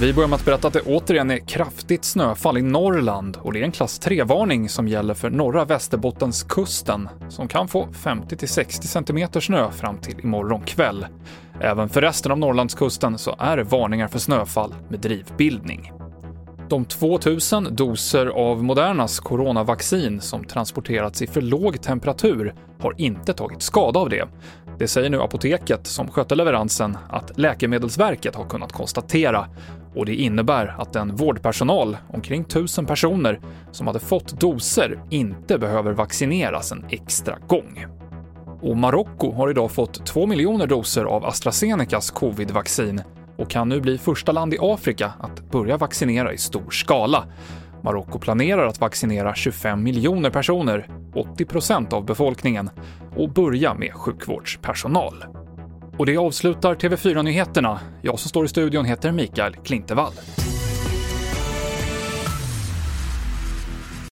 Vi börjar med att berätta att det återigen är kraftigt snöfall i Norrland och det är en klass 3-varning som gäller för norra Västerbottenskusten som kan få 50-60 cm snö fram till imorgon kväll. Även för resten av Norrlandskusten så är det varningar för snöfall med drivbildning. De 2000 doser av Modernas coronavaccin som transporterats i för låg temperatur har inte tagit skada av det. Det säger nu apoteket som skötte leveransen att Läkemedelsverket har kunnat konstatera och det innebär att den vårdpersonal, omkring 1000 personer, som hade fått doser inte behöver vaccineras en extra gång. Och Marocko har idag fått 2 miljoner doser av AstraZenecas covid-vaccin och kan nu bli första land i Afrika att börja vaccinera i stor skala. Marocko planerar att vaccinera 25 miljoner personer, 80% av befolkningen, och börja med sjukvårdspersonal. Och det avslutar TV4-nyheterna. Jag som står i studion heter Mikael Klintevall.